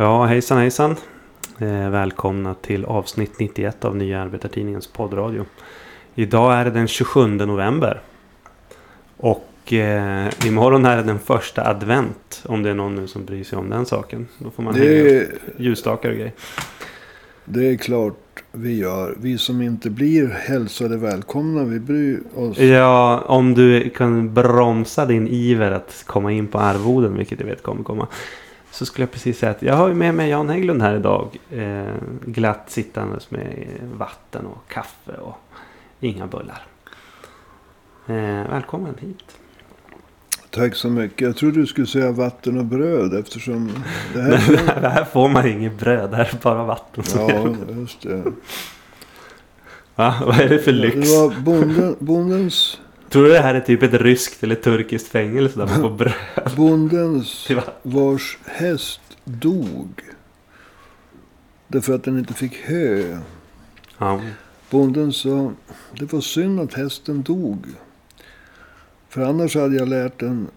Ja, hejsan hejsan. Eh, välkomna till avsnitt 91 av Nya Arbetartidningens poddradio. Idag är det den 27 november. Och eh, imorgon är det den första advent. Om det är någon nu som bryr sig om den saken. Då får man Det hänga upp ljusstakar och grejer. det är klart vi gör. Vi som inte blir hälsade välkomna, vi bryr oss. Ja, om du kan bromsa din iver att komma in på arvoden, vilket jag vet kommer komma. Så skulle jag precis säga att jag har med mig Jan Hägglund här idag. Eh, glatt sittandes med vatten och kaffe och inga bullar. Eh, välkommen hit. Tack så mycket. Jag trodde du skulle säga vatten och bröd eftersom det här... det här får man inget bröd, det här är bara vatten. ja, just det. Va? Vad är det för Det lyx? var bonden, bondens, Tror du det här är typ ett ryskt eller turkiskt fängelse där man får bröd bondens vars häst dog. Därför att den inte fick hö. Ja. Bonden sa, det var synd att hästen dog. För annars hade jag lärt den,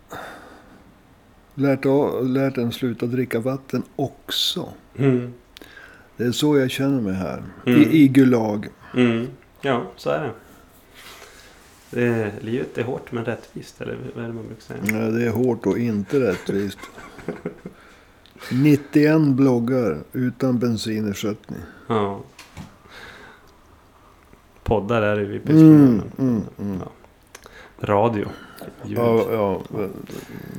lärt, lärt den sluta dricka vatten också. Mm. Det är så jag känner mig här. Mm. I, I Gulag. Mm. Ja, så är det. Det. Livet är hårt men rättvist, eller vad är det man brukar säga? Ja, det är hårt och inte rättvist. 91 bloggar utan bensinersättning. Ja. Poddar är det vi Mm, mm, mm. Ja. Radio. Ljud Ja, ja,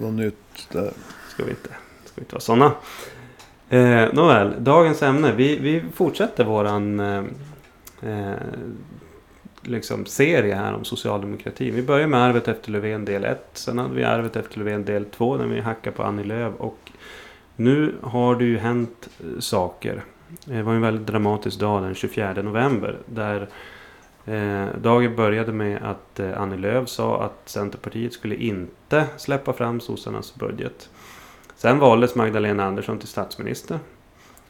något nytt där. ska vi inte, ska vi inte vara sådana. Eh, nåväl, dagens ämne. Vi, vi fortsätter våran eh, eh, liksom serie här om socialdemokratin. Vi börjar med arvet efter Löfven del 1. Sen hade vi arvet efter Löfven del 2 när vi hackade på Annie Lööf. Och nu har det ju hänt eh, saker. Eh, det var en väldigt dramatisk dag den 24 november. Där eh, dagen började med att eh, Annie Lööf sa att Centerpartiet skulle inte släppa fram sossarnas budget. Sen valdes Magdalena Andersson till statsminister.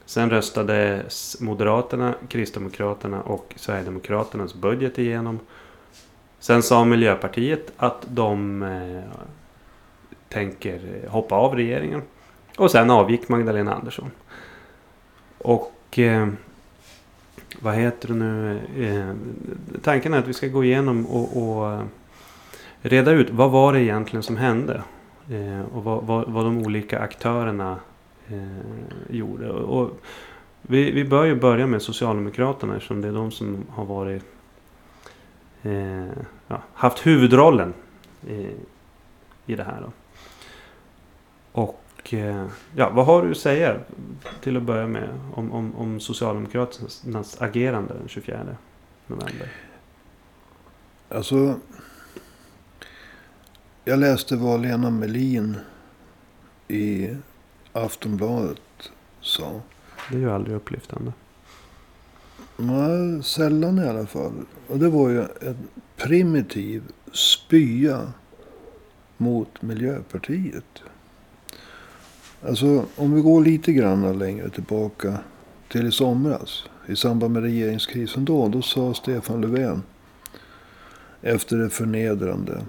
Sen röstades Moderaterna, Kristdemokraterna och Sverigedemokraternas budget igenom. Sen sa Miljöpartiet att de eh, tänker hoppa av regeringen. Och sen avgick Magdalena Andersson. Och eh, vad heter det nu? Eh, tanken är att vi ska gå igenom och, och eh, reda ut vad var det egentligen som hände. Eh, och vad, vad, vad de olika aktörerna eh, gjorde. Och, och vi, vi bör ju börja med Socialdemokraterna eftersom det är de som har varit eh, ja, haft huvudrollen i, i det här. Då. Och eh, ja, vad har du att säga till att börja med om, om, om Socialdemokraternas agerande den 24 november? Alltså. Jag läste vad Lena Melin i Aftonbladet sa. Det är ju aldrig upplyftande. Nej, sällan i alla fall. Och det var ju en primitiv spya mot Miljöpartiet. Alltså om vi går lite grann längre tillbaka till i somras. I samband med regeringskrisen då. Då sa Stefan Löfven. Efter det förnedrande.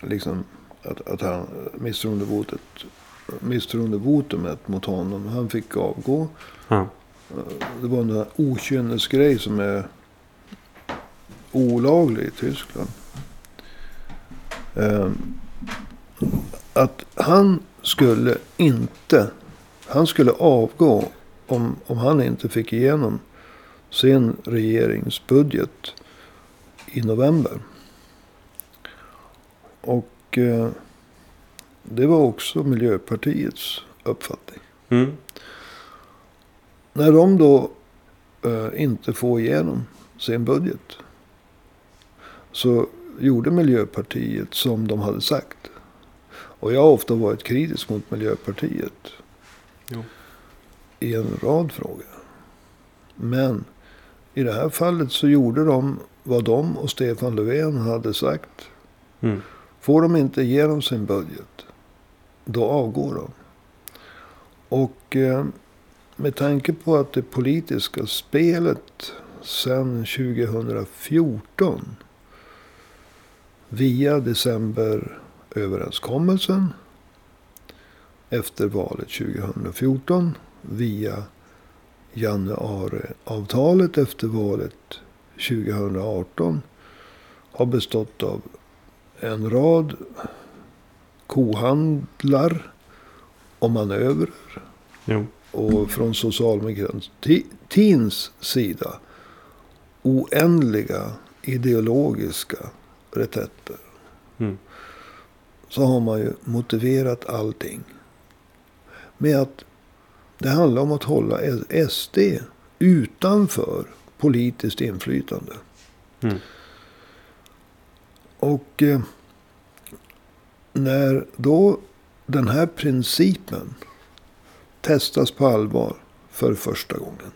Liksom att, att han misstroendevotet. Misstroendevotumet mot honom. Han fick avgå. Ja. Det var en okynnesgrej som är olaglig i Tyskland. Ehm, Att han skulle inte, han skulle avgå om, om han inte fick igenom sin regeringsbudget i november. Och eh, det var också Miljöpartiets uppfattning. Mm. När de då eh, inte får igenom sin budget. Så gjorde Miljöpartiet som de hade sagt. Och jag har ofta varit kritisk mot Miljöpartiet. Jo. I en rad frågor. Men i det här fallet så gjorde de vad de och Stefan Löfven hade sagt. Mm. Får de inte igenom sin budget, då avgår de. Och eh, med tanke på att det politiska spelet sedan 2014 via decemberöverenskommelsen efter valet 2014 via januariavtalet efter valet 2018 har bestått av en rad kohandlar och manövrer. Jo. Och från socialdemokratins sida oändliga ideologiska reträtter. Mm. Så har man ju motiverat allting. Med att det handlar om att hålla SD utanför politiskt inflytande. Mm. Och eh, när då den här principen testas på allvar för första gången.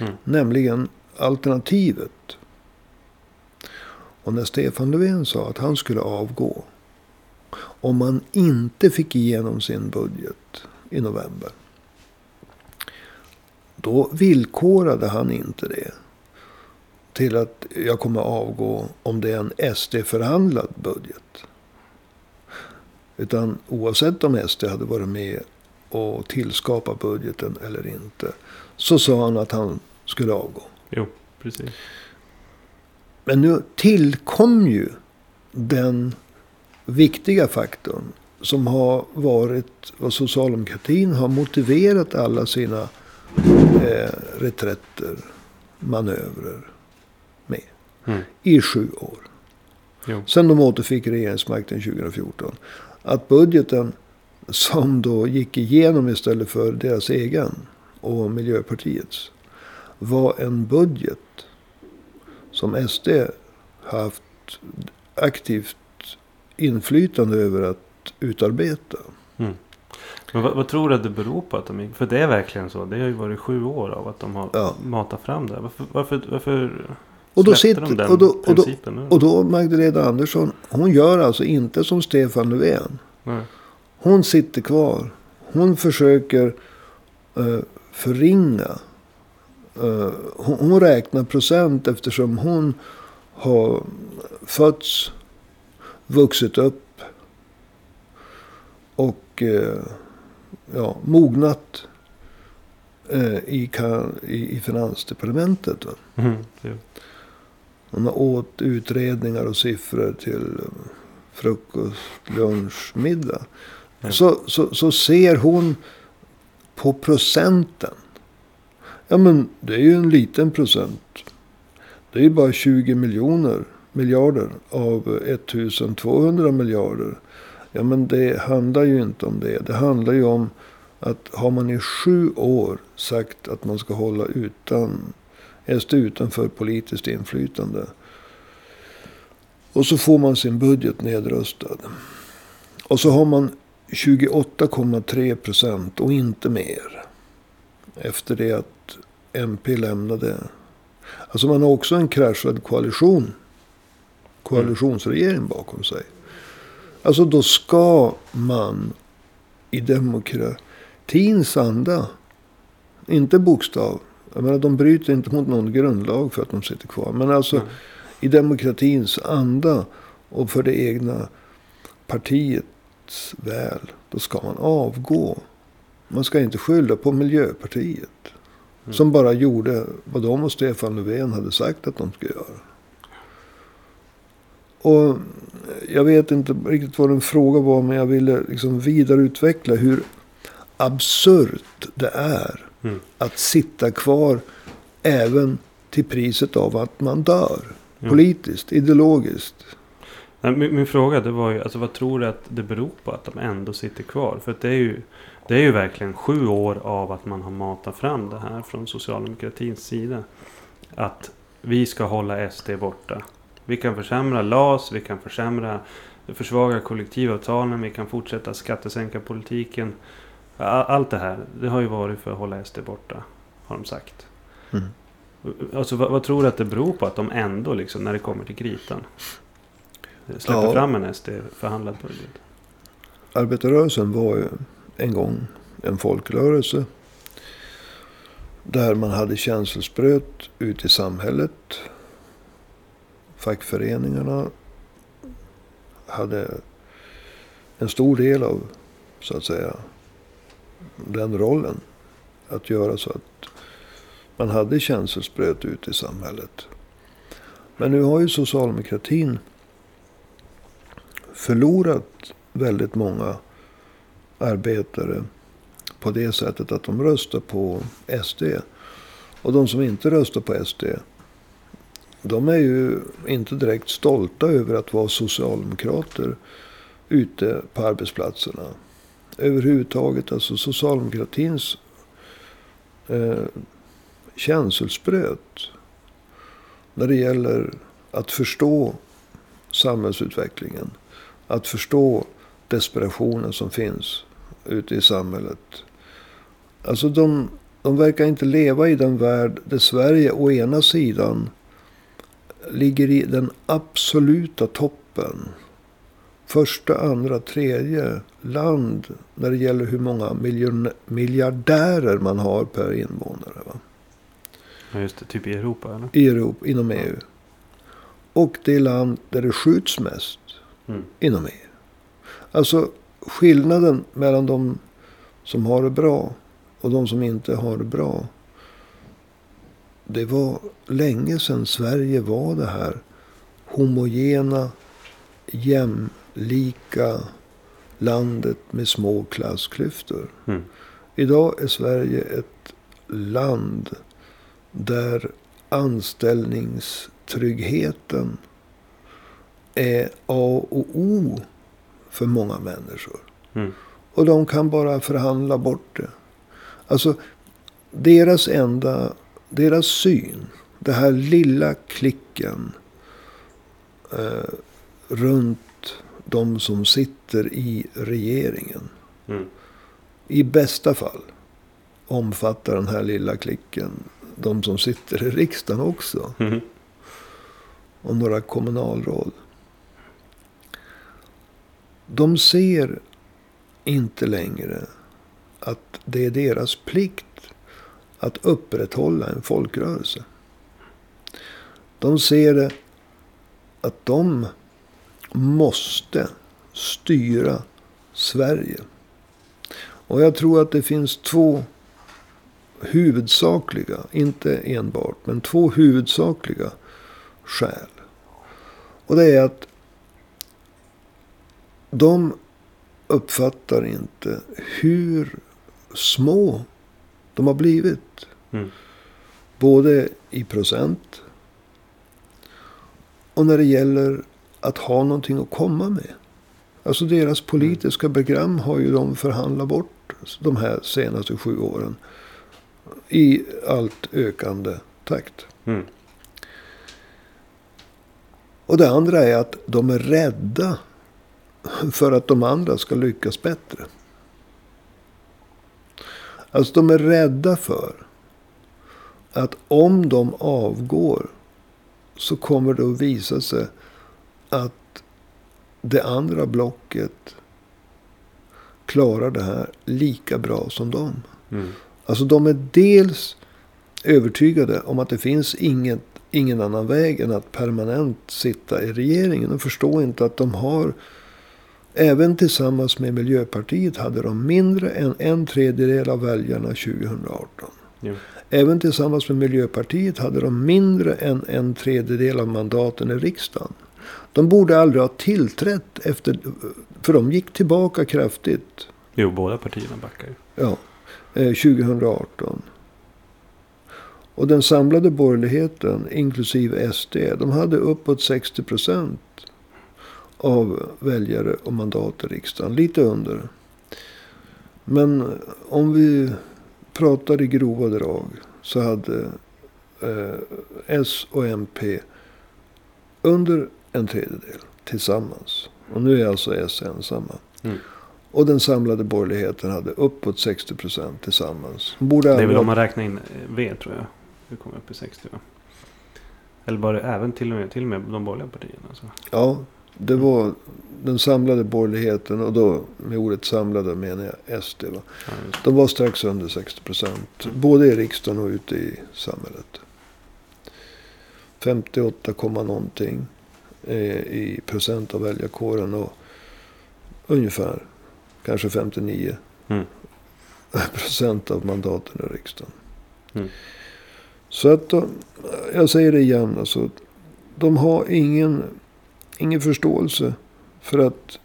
Mm. Nämligen alternativet. Och när Stefan Löfven sa att han skulle avgå. Om man inte fick igenom sin budget i november. Då villkorade han inte det. Till att jag kommer avgå om det är en SD-förhandlad budget. Utan oavsett om SD hade varit med och tillskapa budgeten eller inte. Så sa han att han skulle avgå. Jo, precis. Men nu tillkom ju den viktiga faktorn. Som har varit vad socialdemokratin har motiverat alla sina eh, reträtter, manövrer med. Mm. I sju år. Jo. Sen de återfick regeringsmakten 2014. Att budgeten som då gick igenom istället för deras egen och Miljöpartiets. Var en budget som SD haft aktivt inflytande över att utarbeta. Mm. Men vad, vad tror du att det beror på att de gick? För det är verkligen så. Det har ju varit sju år av att de har Ja. matat fram det. Varför, varför, varför Och då sitter- de den och då- och då-? Och då Magdalena Andersson, hon gör alltså inte som Stefan Löfven. Nej. Hon sitter kvar. Hon försöker eh, förringa. Eh, hon, hon räknar procent eftersom hon har fötts, vuxit upp och eh, ja, mognat i, i, i finansdepartementet. Mm. Har åt utredningar och siffror till frukost, lunch, middag. Ja. Så, så, så ser hon på procenten. Ja men det är ju en liten procent. Det är ju bara 20 miljoner miljarder av 1200 miljarder. Ja men det handlar ju inte om det. Det handlar ju om att har man i sju år sagt att man ska hålla utan Helst utanför politiskt inflytande. Och så får man sin budget nedröstad. Och så har man 28,3 procent och inte mer. Efter det att MP lämnade. Alltså man har också en kraschad koalition. Koalitionsregering bakom sig. Alltså då ska man i demokratins anda. Inte bokstav. Jag menar de bryter inte mot någon grundlag för att de sitter kvar. Men alltså Nej. i demokratins anda och för det egna partiets väl. Då ska man avgå. Man ska inte skylla på Miljöpartiet. Mm. Som bara gjorde vad de och Stefan Löfven hade sagt att de skulle göra. Och jag vet inte riktigt vad den fråga var. Men jag ville liksom vidareutveckla hur absurt det är. Mm. Att sitta kvar även till priset av att man dör. Ja. Politiskt, ideologiskt. Min, min fråga det var ju, alltså vad tror du att det beror på att de ändå sitter kvar? För det är ju, det är ju verkligen sju år av att man har matat fram det här från socialdemokratins sida. Att vi ska hålla SD borta. Vi kan försämra LAS, vi kan försämra, försvaga kollektivavtalen, vi kan fortsätta skattesänka politiken. Allt det här, det har ju varit för att hålla SD borta, har de sagt. Mm. Alltså vad, vad tror du att det beror på att de ändå, liksom, när det kommer till kritan, släpper Ja. fram en SD-förhandlad budget? Arbetarrörelsen var ju en gång en folkrörelse. Där man hade känselspröt ute i samhället. Fackföreningarna hade en stor del av så att säga, den rollen. Att göra så att man hade känselspröt ute i samhället. Men nu har ju socialdemokratin förlorat väldigt många arbetare på det sättet att de röstar på SD. Och de som inte röstar på SD, de är ju inte direkt stolta över att vara socialdemokrater ute på arbetsplatserna. Överhuvudtaget, alltså socialdemokratins eh, känselspröt när det gäller att förstå samhällsutvecklingen. Att förstå desperationen som finns ute i samhället. Alltså de, de verkar inte leva i den värld där Sverige å ena sidan ligger i den absoluta toppen. Första, andra, tredje land när det gäller hur många miljardärer man har per invånare. Va? Ja, just det. Typ i Europa eller? I Europa, inom EU. Och det land där det skjuts mest mm. inom EU. Alltså skillnaden mellan de som har det bra och de som inte har det bra. Det var länge sedan Sverige var det här homogena, jämlika landet med små klassklyftor. Mm. Idag är Sverige ett land där anställningstryggheten är A och O för många människor. Mm. Och de kan bara förhandla bort det. Alltså, deras enda, deras syn, det här lilla klicken eh, runt de som sitter i regeringen. Mm. I bästa fall omfattar den här lilla klicken de som sitter i riksdagen också. Mm. Och några kommunalråd. De ser inte längre att det är deras plikt att upprätthålla en folkrörelse. De ser det att de måste styra Sverige. Och jag tror att det finns två huvudsakliga, inte enbart, men två huvudsakliga skäl. Och det är att de uppfattar inte hur små de har blivit. Mm. Både i procent och när det gäller att ha någonting att komma med. Alltså deras politiska program har ju de förhandlat bort de här senaste sju åren i allt ökande takt. Mm. Och det andra är att de är rädda för att de andra ska lyckas bättre. Alltså de är rädda för att om de avgår så kommer det att visa sig att det andra blocket klarar det här lika bra som dem. Mm. Alltså de är dels övertygade om att det finns inget, ingen annan väg än att permanent sitta i regeringen. Och förstår inte att de har, även tillsammans med Miljöpartiet, hade de mindre än en tredjedel av väljarna 2018. Jo. Även tillsammans med Miljöpartiet hade de mindre än en tredjedel av mandaten i riksdagen. De borde aldrig ha tillträtt efter, för de gick tillbaka kraftigt. Jo, båda partierna backar ju. Ja. 2018. Eh, och den samlade borgerligheten, inklusive SD, de hade uppåt 60 procent av väljare och mandat i riksdagen. Lite under. Men om vi pratar i grova drag så hade eh, S och MP under en tredjedel tillsammans. Och nu är alltså S ensamma. Mm. Och den samlade borgerligheten hade uppåt 60 procent tillsammans. Borde det är väl om man räknar in V tror jag. Vi kommer upp i 60 va? Eller bara även till och med, till och med de borgerliga partierna? Alltså. Ja, det var den samlade borgerligheten. Och då med ordet samlade menar jag SD. Va? Ja, de var strax under 60 procent. Mm. Både i riksdagen och ute i samhället. 58, någonting eh, i procent av väljarkåren. Och ungefär kanske 59 Mm. procent av mandaten i riksdagen. Mm. Så att de, jag säger det igen, alltså, de har ingen, ingen förståelse för att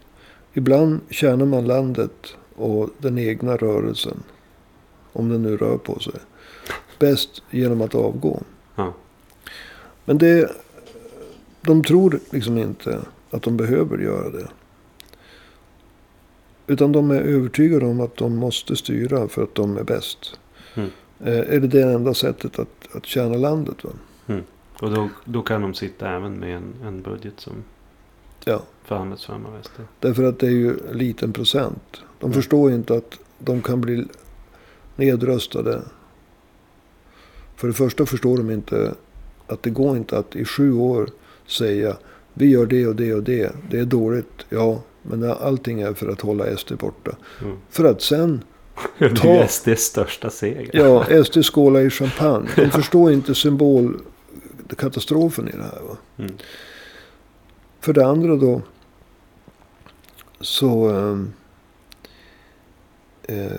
ibland tjänar man landet och den egna rörelsen, om den nu rör på sig, bäst genom att avgå. Ja. Men det, de tror liksom inte att de behöver göra det. Utan de är övertygade om att de måste styra för att de är bäst. Mm. Eh, är det det enda sättet att, att tjäna landet? Va? Och då, då kan de sitta även med en, en budget som Ja, förhandlats fram av SD. därför att det är ju liten procent. De Mm. förstår inte att de kan bli nedröstade. För det första förstår de inte att det går inte att i sju år säga vi gör det och det och det. Det är dåligt, ja. Men allting är för att hålla SD borta. Mm. För att sen, Det är Ta- SDs största seger. ja, SD skålar i champagne. De förstår inte symbolkatastrofen i det här. Va? Mm. För det andra då. Så. ehm, Eh,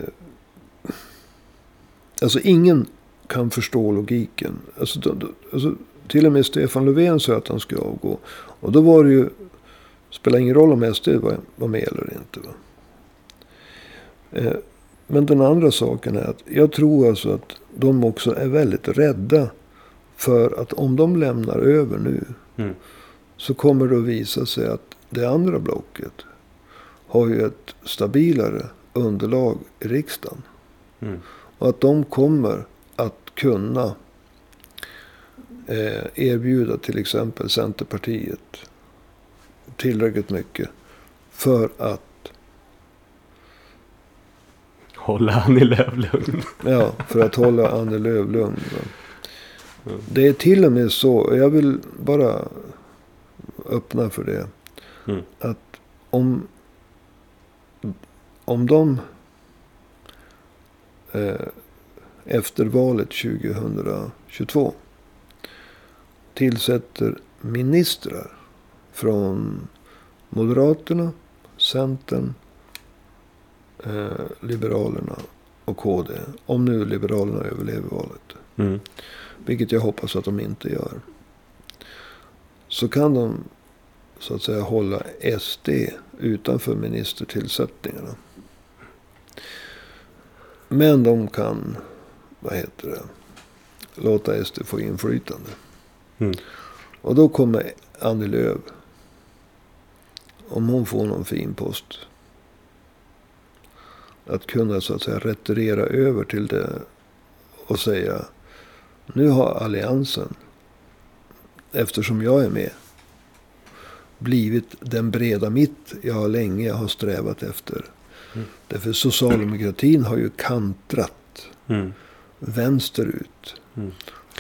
alltså ingen kan förstå logiken. Alltså, då, då, alltså, till och med Stefan Löfven sa att han skulle avgå. Och då var det ju. Spelar ingen roll om SD var, med eller inte. Va? Eh, men den andra saken är att jag tror alltså att de också är väldigt rädda. För att om de lämnar över nu. Mm. Så kommer det att visa sig att det andra blocket. Har ju ett stabilare underlag i riksdagen. Mm. Och att de kommer att kunna erbjuda till exempel Centerpartiet tillräckligt mycket för att Hålla han i Lövlugn. Ja, för att hålla Annie Lööf lugn. Det är till och med så, jag vill bara öppna för det. Mm. Att om, om de eh, efter valet 2022 tillsätter ministrar från Moderaterna, Centern, eh, Liberalerna och KD. Om nu Liberalerna överlever valet. Mm. Vilket jag hoppas att de inte gör. Så kan de så att säga hålla SD utanför ministertillsättningarna. Men de kan, vad heter det, låta SD få inflytande. Mm. Och då kommer Annie Lööf, om hon får någon fin post, att kunna så att säga retirera över till det och säga nu har alliansen, eftersom jag är med, blivit den breda mitt jag länge har strävat efter. Mm. Därför socialdemokratin har ju kantrat Mm. vänsterut. Mm.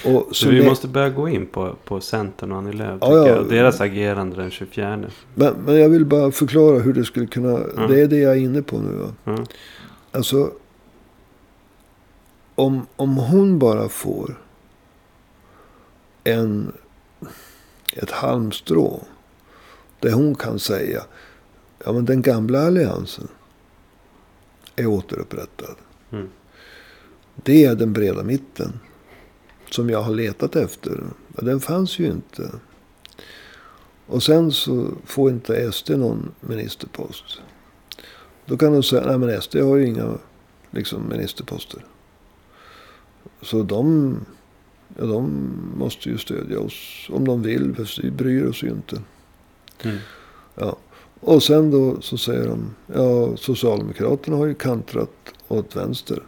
Och Så så vi lä- måste börja gå in på, på Centern och Annie Lööf. Ja, ja. Och deras agerande den 24. men, men jag vill bara förklara hur det skulle kunna... Ja. Det är det jag är inne på nu. Va? Ja. Alltså. Om, om hon bara får en, ett halmstrå. Där hon kan säga. Ja men den gamla alliansen. Är återupprättad. Mm. Det är den breda mitten. Som jag har letat efter. Men den fanns ju inte. Och sen så får inte SD någon ministerpost. Då kan de säga, nej men SD har ju inga liksom, ministerposter. Så de, ja, de måste ju stödja oss om de vill. För vi bryr oss ju inte. Mm. Ja. Och sen då så säger de, ja Socialdemokraterna har ju kantrat åt vänster.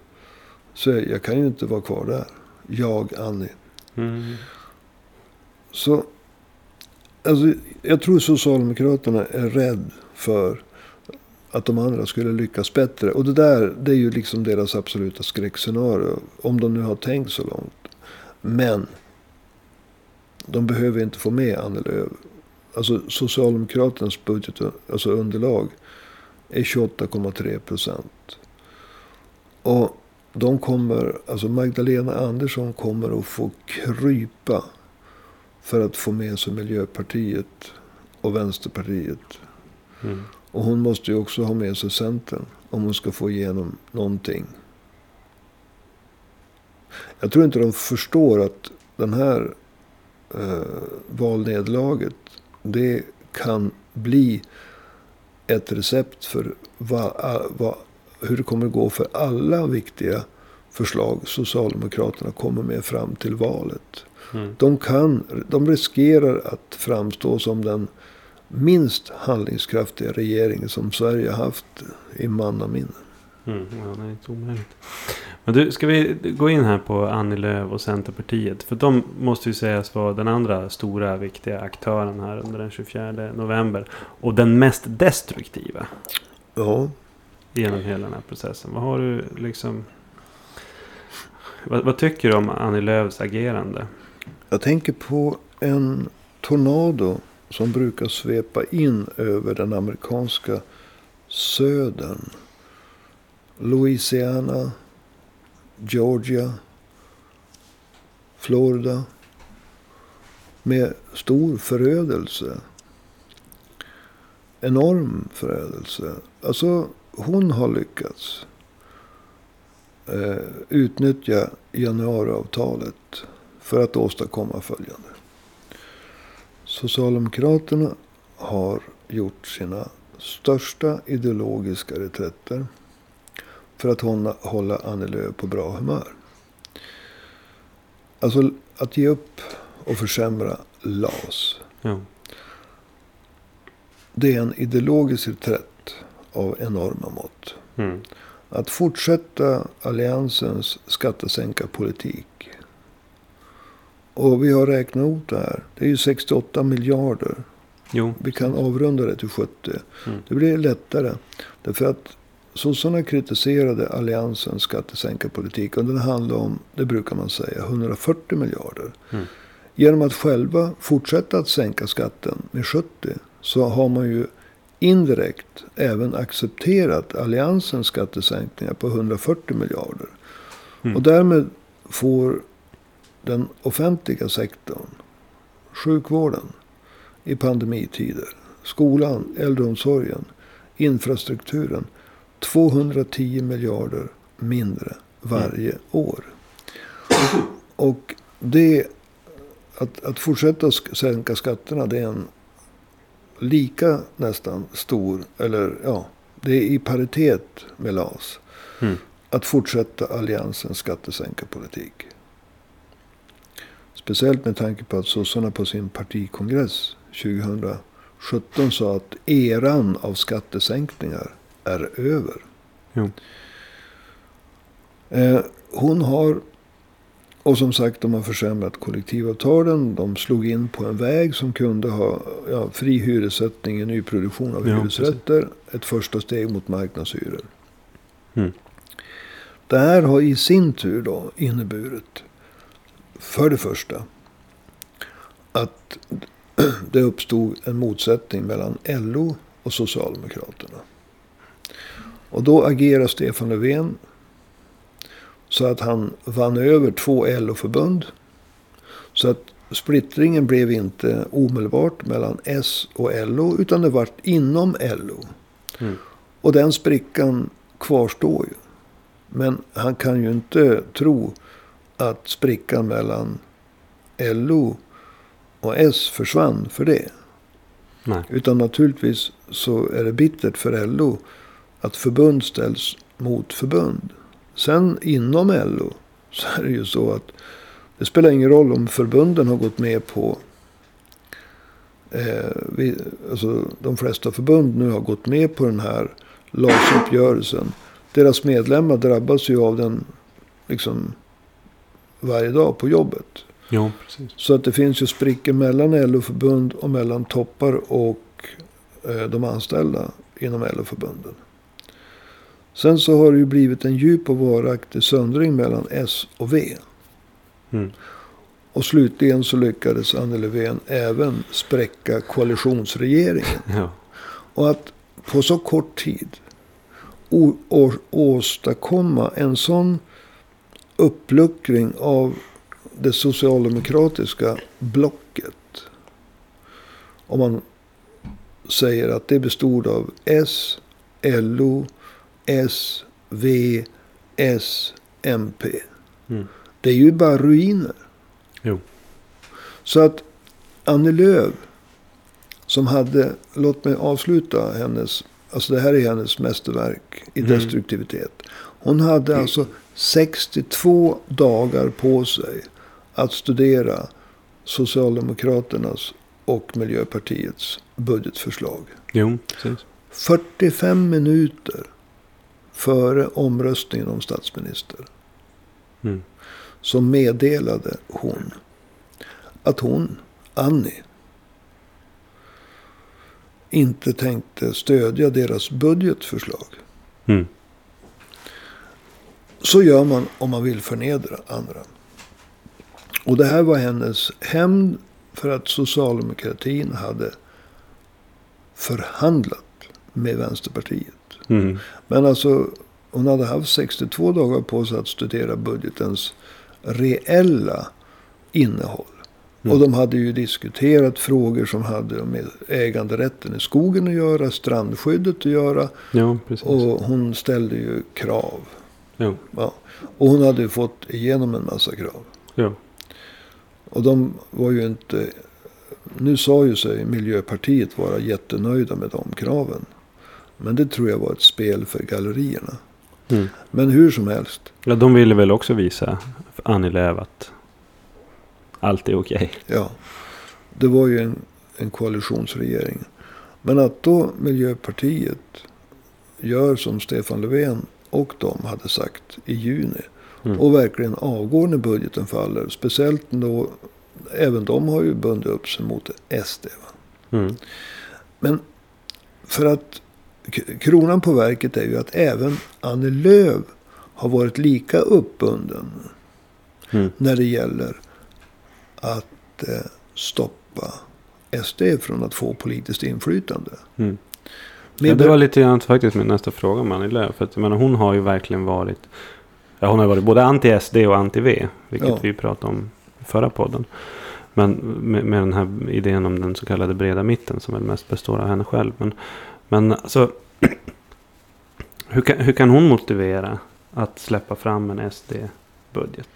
Så jag kan ju inte vara kvar där. Jag, Annie. Mm. Så, alltså, jag tror Socialdemokraterna är rädd för att de andra skulle lyckas bättre. Och det där, det är ju liksom deras absoluta skräckscenario. Om de nu har tänkt så långt. Men, de behöver inte få med Annie Lööf. Alltså Socialdemokraternas budget, alltså underlag, är 28,3 procent. Och de kommer, alltså Magdalena Andersson kommer att få krypa för att få med sig Miljöpartiet och Vänsterpartiet. Mm. Och hon måste ju också ha med sig Centern om hon ska få igenom någonting. Jag tror inte de förstår att den här eh, valnederlaget, det kan bli ett recept för va, va, hur det kommer att gå för alla viktiga förslag Socialdemokraterna kommer med fram till valet. Mm. De, kan, de riskerar att framstå som den minst handlingskraftiga regeringen som Sverige har haft i mannaminne. Mm, ja, det är inte omöjligt. Men du, ska vi gå in här på Annie Lööf och Centerpartiet? För de måste ju sägas vara den andra stora viktiga aktören här under den 24 november. Och den mest destruktiva. Ja. Genom hela den här processen. Vad har du liksom... Vad, vad tycker du om Annie Lööfs agerande? Jag tänker på en tornado som brukar svepa in över den amerikanska södern. Louisiana, Georgia, Florida. Med stor förödelse. Enorm förödelse. Alltså hon har lyckats eh, utnyttja januariavtalet för att åstadkomma följande. Socialdemokraterna har gjort sina största ideologiska reträtter för att hålla, hålla Annie Lööf på bra humör. Alltså att ge upp och försämra LAS. Ja. Det är en ideologisk reträtt av enorma mått. Mm. Att fortsätta alliansens skattesänkarpolitik och vi har räknat ut det här. Det är ju 68 miljarder. Jo. Vi kan avrunda det till 70. Mm. Det blir lättare. Därför att sossarna kritiserade alliansens skattesänkarpolitik. Och den handlar om, det brukar man säga, 140 miljarder. Mm. Genom att själva fortsätta att sänka skatten med 70 så har man ju indirekt även accepterat alliansens skattesänkningar på 140 miljarder. Mm. Och därmed får den offentliga sektorn, sjukvården i pandemitider, skolan, äldreomsorgen, infrastrukturen 210 miljarder mindre varje mm. år. Och det, att, att fortsätta sänka skatterna det är en lika nästan stor, eller ja, det är i paritet med LAS. Mm. Att fortsätta alliansens skattesänkarpolitik. Speciellt med tanke på att sossarna på sin partikongress 2017 sa att eran av skattesänkningar är över. Jo. Eh, hon har, och som sagt de har försämrat kollektivavtalen. De slog in på en väg som kunde ha ja, fri hyressättning i nyproduktion av ja, hyresrätter. Precis. Ett första steg mot marknadshyror. Mm. Det här har i sin tur då inneburit för det första att det uppstod en motsättning mellan LO och Socialdemokraterna. Och då agerar Stefan Löfven så att han vann över två LO-förbund. Så att splittringen blev inte omedelbart mellan S och LO utan det var inom LO. Mm. Och den sprickan kvarstår ju. Men han kan ju inte tro att sprickan mellan LO och S försvann för det. Nej. Utan naturligtvis så är det bittert för LO att förbund ställs mot förbund. Sen inom LO så är det ju så att det spelar ingen roll om förbunden har gått med på eh, vi, alltså de flesta förbund nu har gått med på den här LAS-uppgörelsen. Deras medlemmar drabbas ju av den liksom varje dag på jobbet. Ja, precis. Så att det finns ju sprickor mellan LO-förbund och mellan toppar och eh, de anställda inom LO-förbunden. Sen så har det ju blivit en djup och varaktig söndring mellan S och V. Mm. Och slutligen så lyckades Anne Löfven även spräcka koalitionsregeringen. Ja. Och att på så kort tid åstadkomma en sån uppluckring av det socialdemokratiska blocket. Om man säger att det bestod av S, LO, S, V, S, MP. Mm. Det är ju bara ruiner. Jo. Så att Annie Lööf, som hade, låt mig avsluta hennes, alltså det här är hennes mästerverk i Mm. destruktivitet. Hon hade alltså 62 dagar på sig att studera Socialdemokraternas och Miljöpartiets budgetförslag. Jo, precis. 45 minuter före omröstningen om statsminister. Mm. Så meddelade hon att hon, Annie, inte tänkte stödja deras budgetförslag. Mm. Så gör man om man vill förnedra andra. Och det här var hennes hämnd för att socialdemokratin hade förhandlat med Vänsterpartiet. Mm. Men alltså, hon hade haft 62 dagar på sig att studera budgetens reella innehåll. Mm. Och de hade ju diskuterat frågor som hade med äganderätten i skogen att göra, strandskyddet att göra. Ja. Och hon ställde ju krav. Jo. Ja. Och hon hade ju fått igenom en massa krav. Jo. Och de var ju inte... Nu sa ju sig Miljöpartiet vara jättenöjda med de kraven. Men det tror jag var ett spel för gallerierna. Mm. Men hur som helst. Ja, de ville väl också visa Annie Lööf att allt är okej. Ja, det var ju en, en koalitionsregering. Men att då Miljöpartiet gör som Stefan Löfven och de hade sagt i juni. Mm. Och verkligen avgår när budgeten faller. Speciellt då, även de har ju bundit upp sig mot SD. Mm. Men för att kronan på verket är ju att även Annie Lööf har varit lika uppbunden Mm. när det gäller att eh, stoppa SD från att få politiskt inflytande. Mm. Med Ja, det var lite grann faktiskt min nästa fråga om Annie Lööf. För att, jag menar, hon har ju verkligen varit. Ja, hon har varit både anti-SD och anti-V. Vilket Ja. vi pratade om i förra podden. Men med, med den här idén om den så kallade breda mitten. Som väl mest består av henne själv. Men, men alltså. Hur kan, hur kan hon motivera att släppa fram en SD-budget?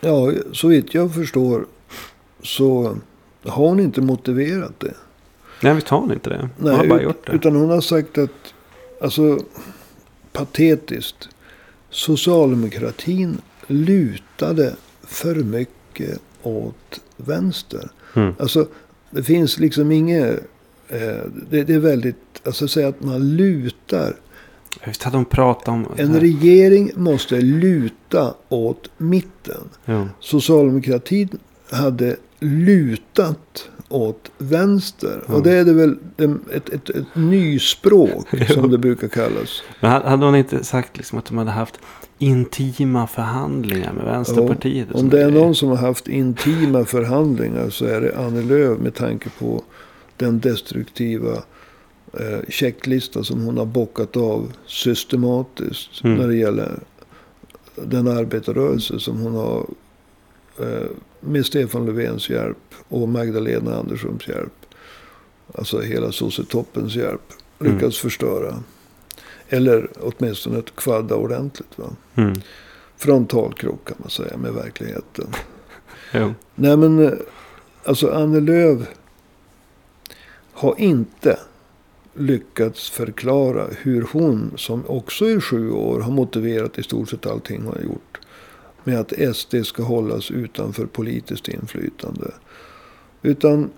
Ja, så vitt jag förstår så har hon inte motiverat det. Nej, vi tar inte det. Hon har Nej, bara ut- gjort det. Utan hon har sagt att, alltså patetiskt. Socialdemokratin lutade för mycket åt vänster. Mm. Alltså det finns liksom inget, det, det är väldigt, alltså säga att man lutar. Visst hade hon pratat om... En regering måste luta åt mitten. Jo. Socialdemokratin hade lutat åt vänster. Ja. Och det är det väl ett, ett, ett nyspråk som det brukar kallas. Men ha- hade hon inte sagt liksom att de hade haft intima förhandlingar med Vänsterpartiet? och Om det är någon som har haft intima förhandlingar så är det Annie Lööf med tanke på den destruktiva eh, checklista som hon har bockat av systematiskt Mm. när det gäller den arbetarrörelse som hon har eh, med Stefan Löfvens hjälp och Magdalena Anderssons hjälp. Alltså hela sossetoppens hjälp. Mm. Lyckats förstöra. Eller åtminstone ett kvadda ordentligt. Va? Mm. Frontalkrock kan man säga med verkligheten. Jo. Nej men eh, alltså Annie Lööf har inte lyckats förklara hur hon som också i sju år har motiverat i stort sett allting hon har gjort. Med att SD ska hållas utanför politiskt inflytande. Utan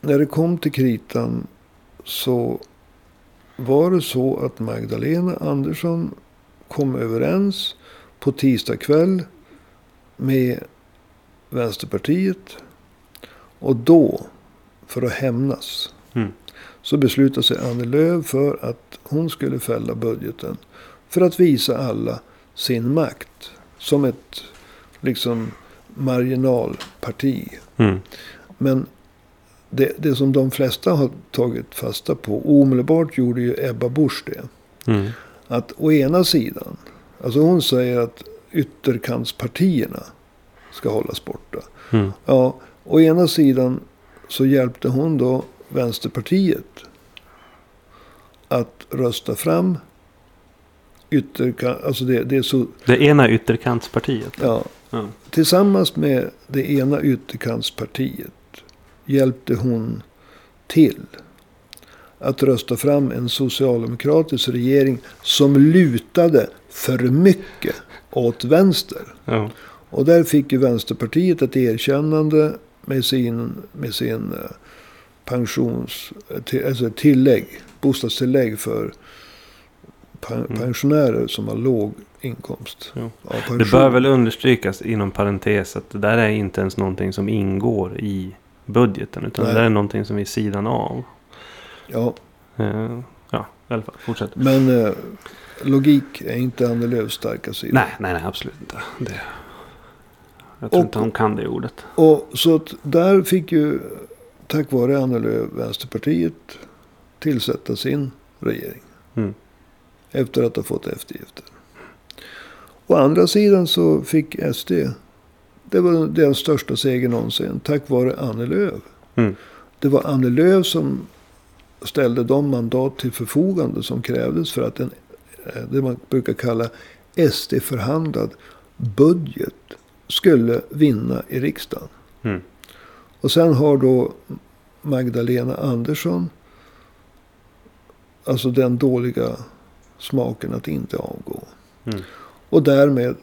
när det kom till kritan så var det så att Magdalena Andersson kom överens på tisdag kväll med Vänsterpartiet. Och då, för att hämnas, Mm. så beslutade sig Annie Lööf för att hon skulle fälla budgeten. För att visa alla sin makt. Som ett liksom marginalparti. Mm. Men det, det som de flesta har tagit fasta på. Omedelbart gjorde ju Ebba Busch det. Mm. Att å ena sidan. Alltså hon säger att ytterkantspartierna ska hållas borta. Mm. Ja, å ena sidan så hjälpte hon då Vänsterpartiet att rösta fram ytterkant, alltså det, det är så, Det ena ytterkantspartiet. ja. Ja. Tillsammans med det ena ytterkantspartiet hjälpte hon till att rösta fram en socialdemokratisk regering som lutade för mycket åt vänster. Ja. Och där fick ju Vänsterpartiet ett erkännande med sin, med sin eh, pensions, till, alltså tillägg, bostadstillägg för Mm. pensionärer som har låg inkomst Ja. Det bör väl understrykas inom parentes att det där är inte ens någonting som ingår i budgeten. Utan Nej. det där är någonting som är sidan av. Ja, Eh, ja, i alla fall. Fortsätt. men eh, logik är inte Annie Lööfs starka sida. Nej, nej, nej, absolut inte. Det, jag tror Och- inte hon kan det ordet. Och så att där fick ju, tack vare Annie Lööf, Vänsterpartiet tillsätta sin regering. Mm. Efter att ha fått eftergifter. Å andra sidan så fick SD, det var deras största seger någonsin, tack vare Annie Lööf. Mm. Det var Annie Lööf som ställde de mandat till förfogande som krävdes för att en, eh, det man brukar kalla SD-förhandlad budget skulle vinna i riksdagen. Mm. Och sen har då Magdalena Andersson, alltså den dåliga smaken att inte avgå. Mm. Och därmed,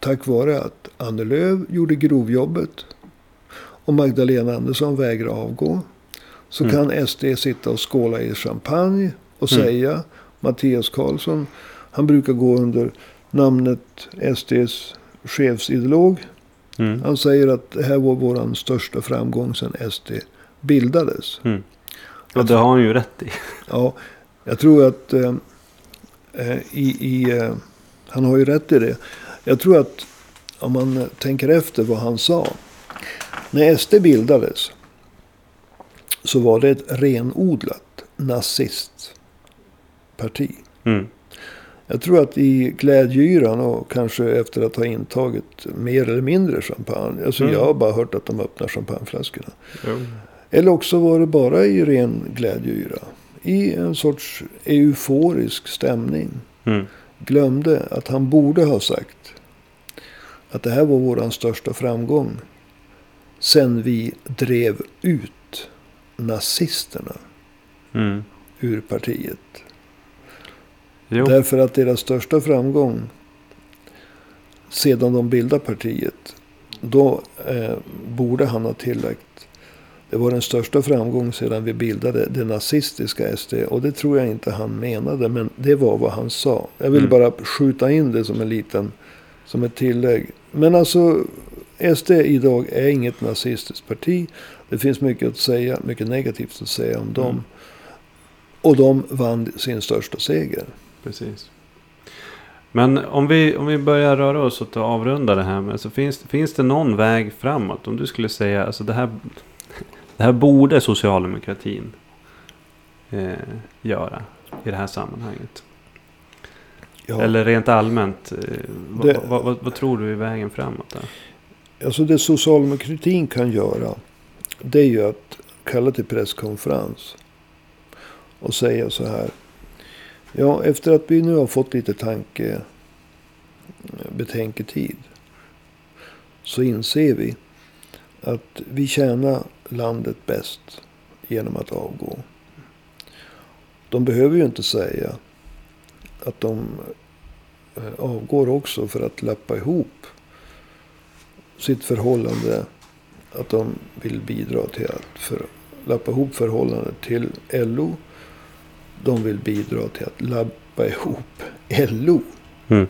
tack vare att Annie Lööf gjorde grovjobbet och Magdalena Andersson vägrar avgå. Så Mm. kan SD sitta och skåla i champagne och Mm. säga Mattias Karlsson, han brukar gå under namnet SDs chefsideolog. Mm. Han säger att det här var vår största framgång sedan SD bildades. Mm. Och det har hon ju rätt i. Ja, jag tror att eh, eh, i, i, eh, han har ju rätt i det. Jag tror att om man tänker efter vad han sa. När SD bildades så var det ett renodlat nazistparti. Mm. Jag tror att i glädjeyran och kanske efter att ha intagit mer eller mindre champagne. Alltså Mm. jag har bara hört att de öppnar champagneflaskorna. Jo. Eller också var det bara i ren glädjeyra. I en sorts euforisk stämning. Mm. Glömde att han borde ha sagt att det här var vår största framgång. Sen vi drev ut nazisterna Mm. ur partiet. Jo. Därför att deras största framgång sedan de bildade partiet. Då eh, borde han ha tillagt. Det var den största framgång sedan vi bildade det nazistiska SD. Och det tror jag inte han menade. Men det var vad han sa. Jag vill Mm. bara skjuta in det som en liten. Som ett tillägg. Men alltså. SD idag är inget nazistiskt parti. Det finns mycket att säga. Mycket negativt att säga om dem. Mm. Och de vann sin största seger. Precis. Men om vi, om vi börjar röra oss åt att avrunda det här med. Så finns, finns det någon väg framåt? Om du skulle säga. Alltså det här, det här borde socialdemokratin eh, göra i det här sammanhanget. Ja. Eller rent allmänt. Eh, vad, Det- vad, vad, vad tror du är vägen framåt? Där? Alltså det socialdemokratin kan göra. Det är ju att kalla till presskonferens. Och säga så här. Ja, efter att vi nu har fått lite tanke betänketid. Så inser vi att vi tjänar landet bäst genom att avgå. De behöver ju inte säga att de eh, avgår också för att lappa ihop sitt förhållande. Att de vill bidra till att för, lappa ihop förhållandet till LO. De vill bidra till att lappa ihop LO. Mm.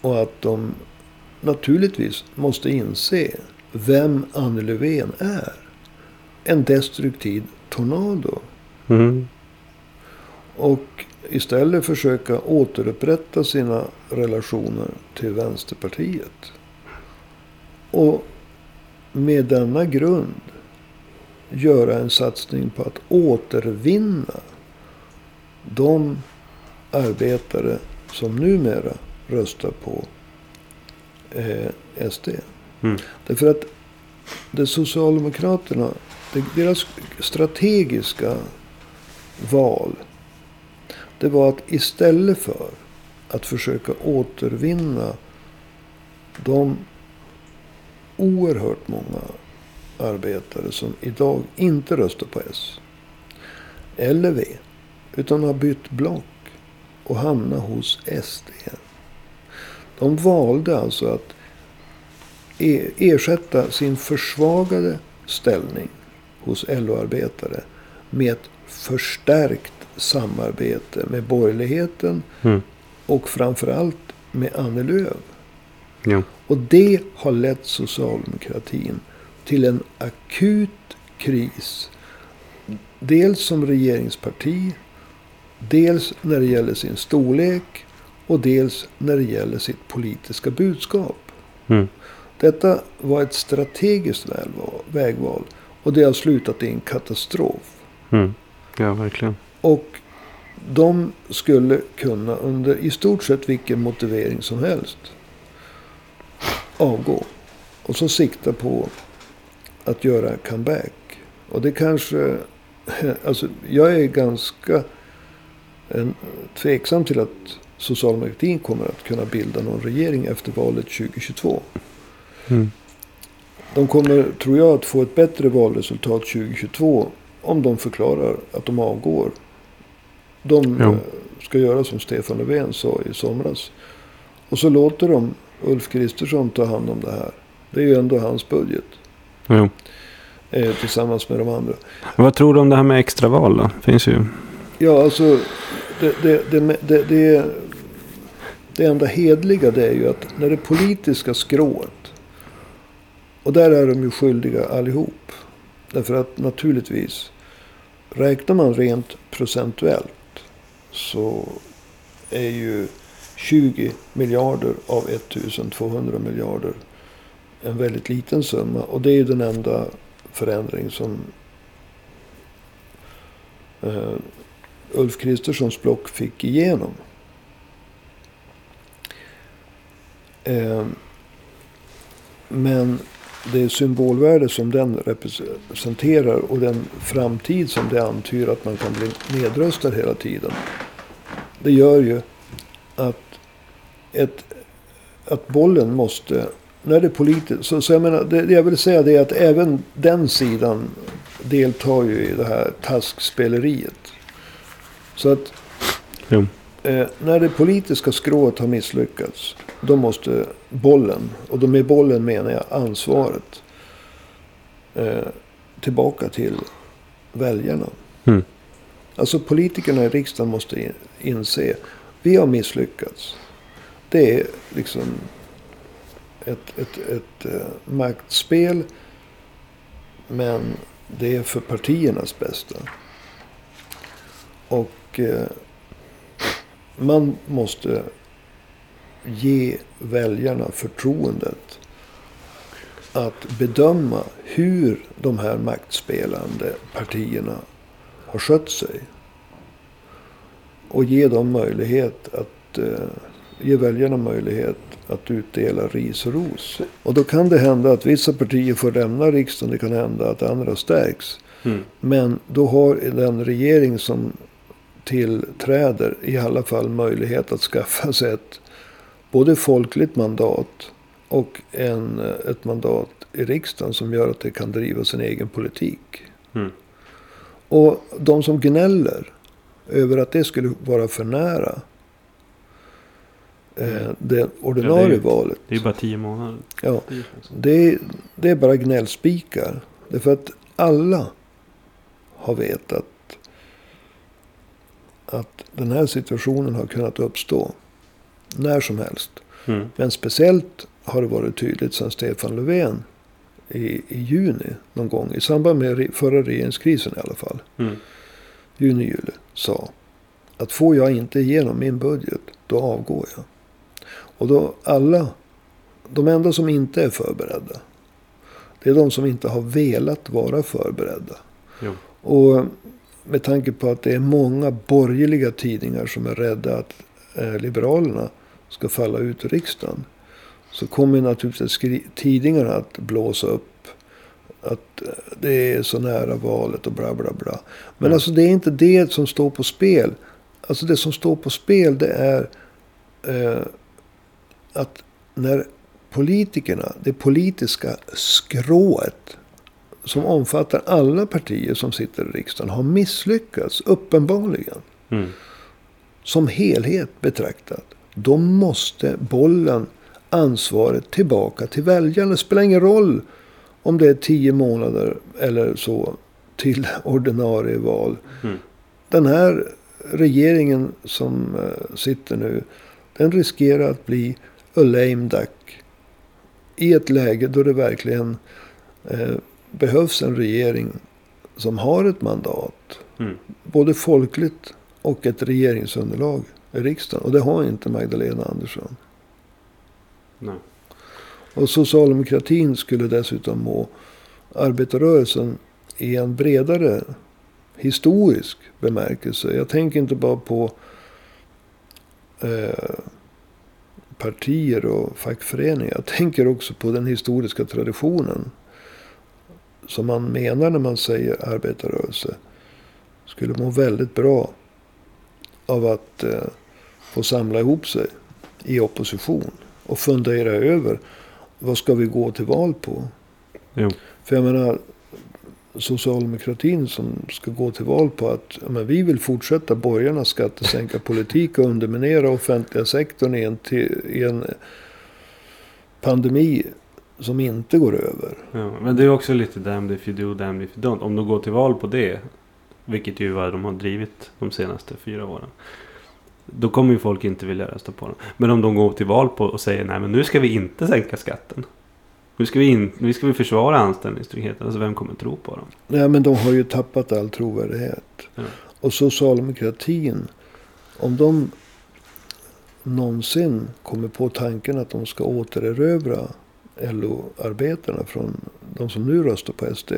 Och att de naturligtvis måste inse vem Anne Löfven är. En destruktiv tornado. Mm. Och istället försöka återupprätta sina relationer till Vänsterpartiet. Och med denna grund göra en satsning på att återvinna de arbetare som numera röstar på eh, SD. Mm. Därför att det Socialdemokraterna, deras strategiska val. Det var att istället för att försöka återvinna de oerhört många arbetare som idag inte röstar på S. Eller V. Utan har bytt block och hamnat hos SD. De valde alltså att e- ersätta sin försvagade ställning hos LO-arbetare med ett förstärkt samarbete med borgerligheten Mm. och framförallt med Annie Lööf. Jo. Och det har lett socialdemokratin till en akut kris. Dels som regeringsparti, dels när det gäller sin storlek och dels när det gäller sitt politiska budskap. Mm. Detta var ett strategiskt vägval och det har slutat i en katastrof. Mm. Ja, verkligen. Och de skulle kunna under i stort sett vilken motivering som helst avgå. Och så sikta på att göra comeback. Och det kanske... Alltså jag är ganska en, tveksam till att socialdemokratin kommer att kunna bilda någon regering efter valet 2022. Mm. De kommer, tror jag, att få ett bättre valresultat 2022 om de förklarar att de avgår. De Jo. eh, ska göra som Stefan Löfven sa i somras. Och så låter de Ulf Kristersson ta hand om det här. Det är ju ändå hans budget. Jo. Eh, tillsammans med de andra. Vad tror du om det här med extraval då? Finns ju... Ja, alltså. Det, det, det, det, det, det enda hedliga det är ju att när det politiska skrået. Och där är de ju skyldiga allihop. Därför att naturligtvis. Räknar man rent procentuellt. Så är ju 20 miljarder av 1200 miljarder. En väldigt liten summa. Och det är ju den enda förändring som eh, Ulf Kristerssons block fick igenom. Ehm, men det symbolvärde som den representerar och den framtid som det antyder att man kan bli nedröstad hela tiden. Det gör ju att, ett, att bollen måste, när det är politiskt, så, så jag menar, det, det jag vill säga det är att även den sidan deltar ju i det här taskspeleriet. Så att Jo. Eh, när det politiska skrået har misslyckats. Då måste bollen, och då med bollen menar jag ansvaret. Eh, tillbaka till väljarna. Mm. Alltså politikerna i riksdagen måste in, inse. Vi har misslyckats. Det är liksom ett, ett, ett eh, maktspel. Men det är för partiernas bästa. Och eh, man måste ge väljarna förtroendet att bedöma hur de här maktspelande partierna har skött sig. Och ge dem möjlighet att eh, ge väljarna möjlighet att utdela ris och ros. Och då kan det hända att vissa partier får lämna riksdagen. Det kan hända att andra stärks. Mm. Men då har den regering som tillträder i alla fall möjlighet att skaffa sig ett både folkligt mandat och en, ett mandat i riksdagen som gör att det kan driva sin egen politik. Mm. Och de som gnäller över att det skulle vara för nära eh, det ordinarie Ja, det är valet. Det är bara tio månader. Ja, det, är- det är bara gnällspikar. Därför att alla har vetat att den här situationen har kunnat uppstå när som helst. Mm. Men speciellt har det varit tydligt sedan Stefan Löfven i, i juni någon gång. I samband med förra regeringskrisen i alla fall. Mm. Juni, juli. Sa att får jag inte igenom min budget då avgår jag. Och då alla. De enda som inte är förberedda. Det är de som inte har velat vara förberedda. Jo. Och med tanke på att det är många borgerliga tidningar som är rädda att eh, Liberalerna ska falla ut ur riksdagen. Så kommer naturligtvis tidningarna att blåsa upp. Att eh, det är så nära valet och bla bla bla. Men Ja. alltså det är inte det som står på spel. Alltså det som står på spel det är eh, att när politikerna, det politiska skrået som omfattar alla partier som sitter i riksdagen har misslyckats, uppenbarligen. Mm. Som helhet betraktat. Då måste bollen, ansvaret tillbaka till väljarna. Det spelar ingen roll om det är tio månader eller så till ordinarie val. Mm. Den här regeringen som eh, sitter nu. Den riskerar att bli a lame duck. I ett läge då det verkligen eh, behövs en regering som har ett mandat. Mm. Både folkligt och ett regeringsunderlag i riksdagen. Och det har inte Magdalena Andersson. Nej. Och socialdemokratin skulle dessutom må arbetarrörelsen i en bredare historisk bemärkelse. Jag tänker inte bara på eh, partier och fackföreningar. Jag tänker också på den historiska traditionen. Som man menar när man säger arbetarrörelse. Skulle må väldigt bra av att eh, få samla ihop sig i opposition. Och fundera över vad ska vi gå till val på? Jo. För jag menar, socialdemokratin som ska gå till val på att men vi vill fortsätta borgarnas skattesänkarpolitik och underminera offentliga sektorn i en, i en pandemi som inte går över. Ja, men det är också lite damned if you do, damned if you don't. Om de går till val på det, vilket ju vad de har drivit de senaste fyra åren. Då kommer ju folk inte vilja rösta på dem. Men om de går till val på och säger nej men nu ska vi inte sänka skatten. Nu ska vi, in, nu ska vi försvara anställningstryggheten. Alltså vem kommer tro på dem? Nej, men de har ju tappat all trovärdighet. Ja. Och socialdemokratin, om de någonsin kommer på tanken att de ska återerövra LO-arbetarna från de som nu röstar på SD.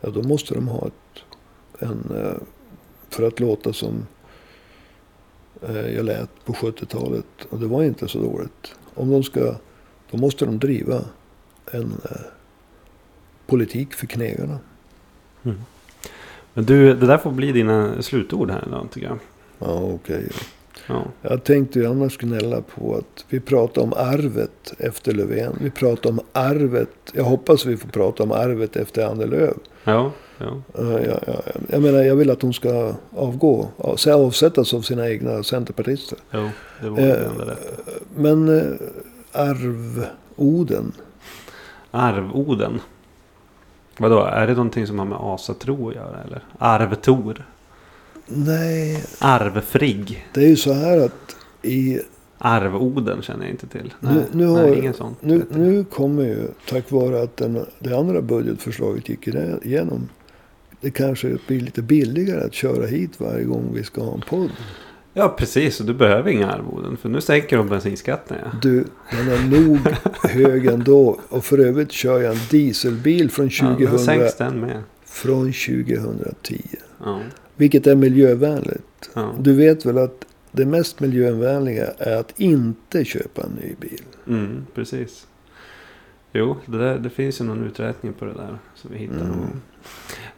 Ja, då måste de ha ett, en, eh, för att låta som eh, jag lät på 70-talet. Och det var inte så dåligt. Om de ska, då måste de driva en eh, politik för knegarna. Men du, det där får bli dina slutord här idag tycker jag. Ja, okej. Ja. Jag tänkte ju annars gnälla på att vi pratar om arvet efter Löfven. Vi pratar om arvet. Jag hoppas vi får prata om arvet efter Annie Lööf. Ja, ja. Eh, Jag, jag, jag menar, jag vill att hon ska avgå. Avsättas av sina egna centerpartister. Jo, det vore det enda rätt. Men eh, arvoden. Arvoden. Vadå, är det någonting som har med asatro att göra eller? Arvtor? Nej, Arvfrigg? det är ju så här att i Arvoden känner jag inte till. Nu- Nej, nu nej har- ingen sån. Nu, nu kommer ju, tack vare att den, det andra budgetförslaget gick igenom. Det kanske blir lite billigare att köra hit varje gång vi ska ha en podd. Ja, precis. Och du behöver inga arvoden. För nu sänker de bensinskatten. Ja. Du, den är nog hög ändå. Och för övrigt kör jag en dieselbil från, Ja, 2000, då sänks den med. från 2010. Ja, Vilket är miljövänligt. ja. Du vet väl att det mest miljövänliga är att inte köpa en ny bil. Mm, precis. Jo, det, där, det finns ju någon uträkning på det där. Så vi hittar Mm.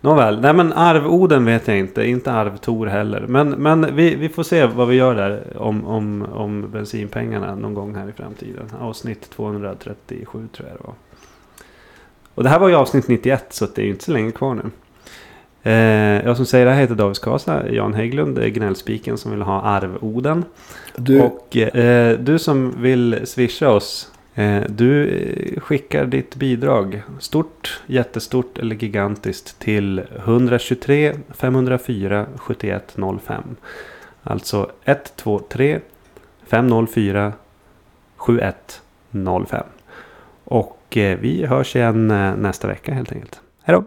Nåväl, nej men arvoden vet jag inte. Inte arvtor heller. Men, men vi, vi får se vad vi gör där om, om, om bensinpengarna någon gång här i framtiden. Avsnitt 237 tror jag det var. Och det här var ju avsnitt 91 så det är ju inte så länge kvar nu. Eh, jag som säger det här heter David Skasa. Jan Hägglund gnällspiken som vill ha arvoden. Du, Och eh, du som vill swisha oss. Eh, du skickar ditt bidrag. Stort, jättestort eller gigantiskt. Till 123 504 7105. Alltså 123 504 7105. Och eh, vi hörs igen eh, nästa vecka helt enkelt. Hej då!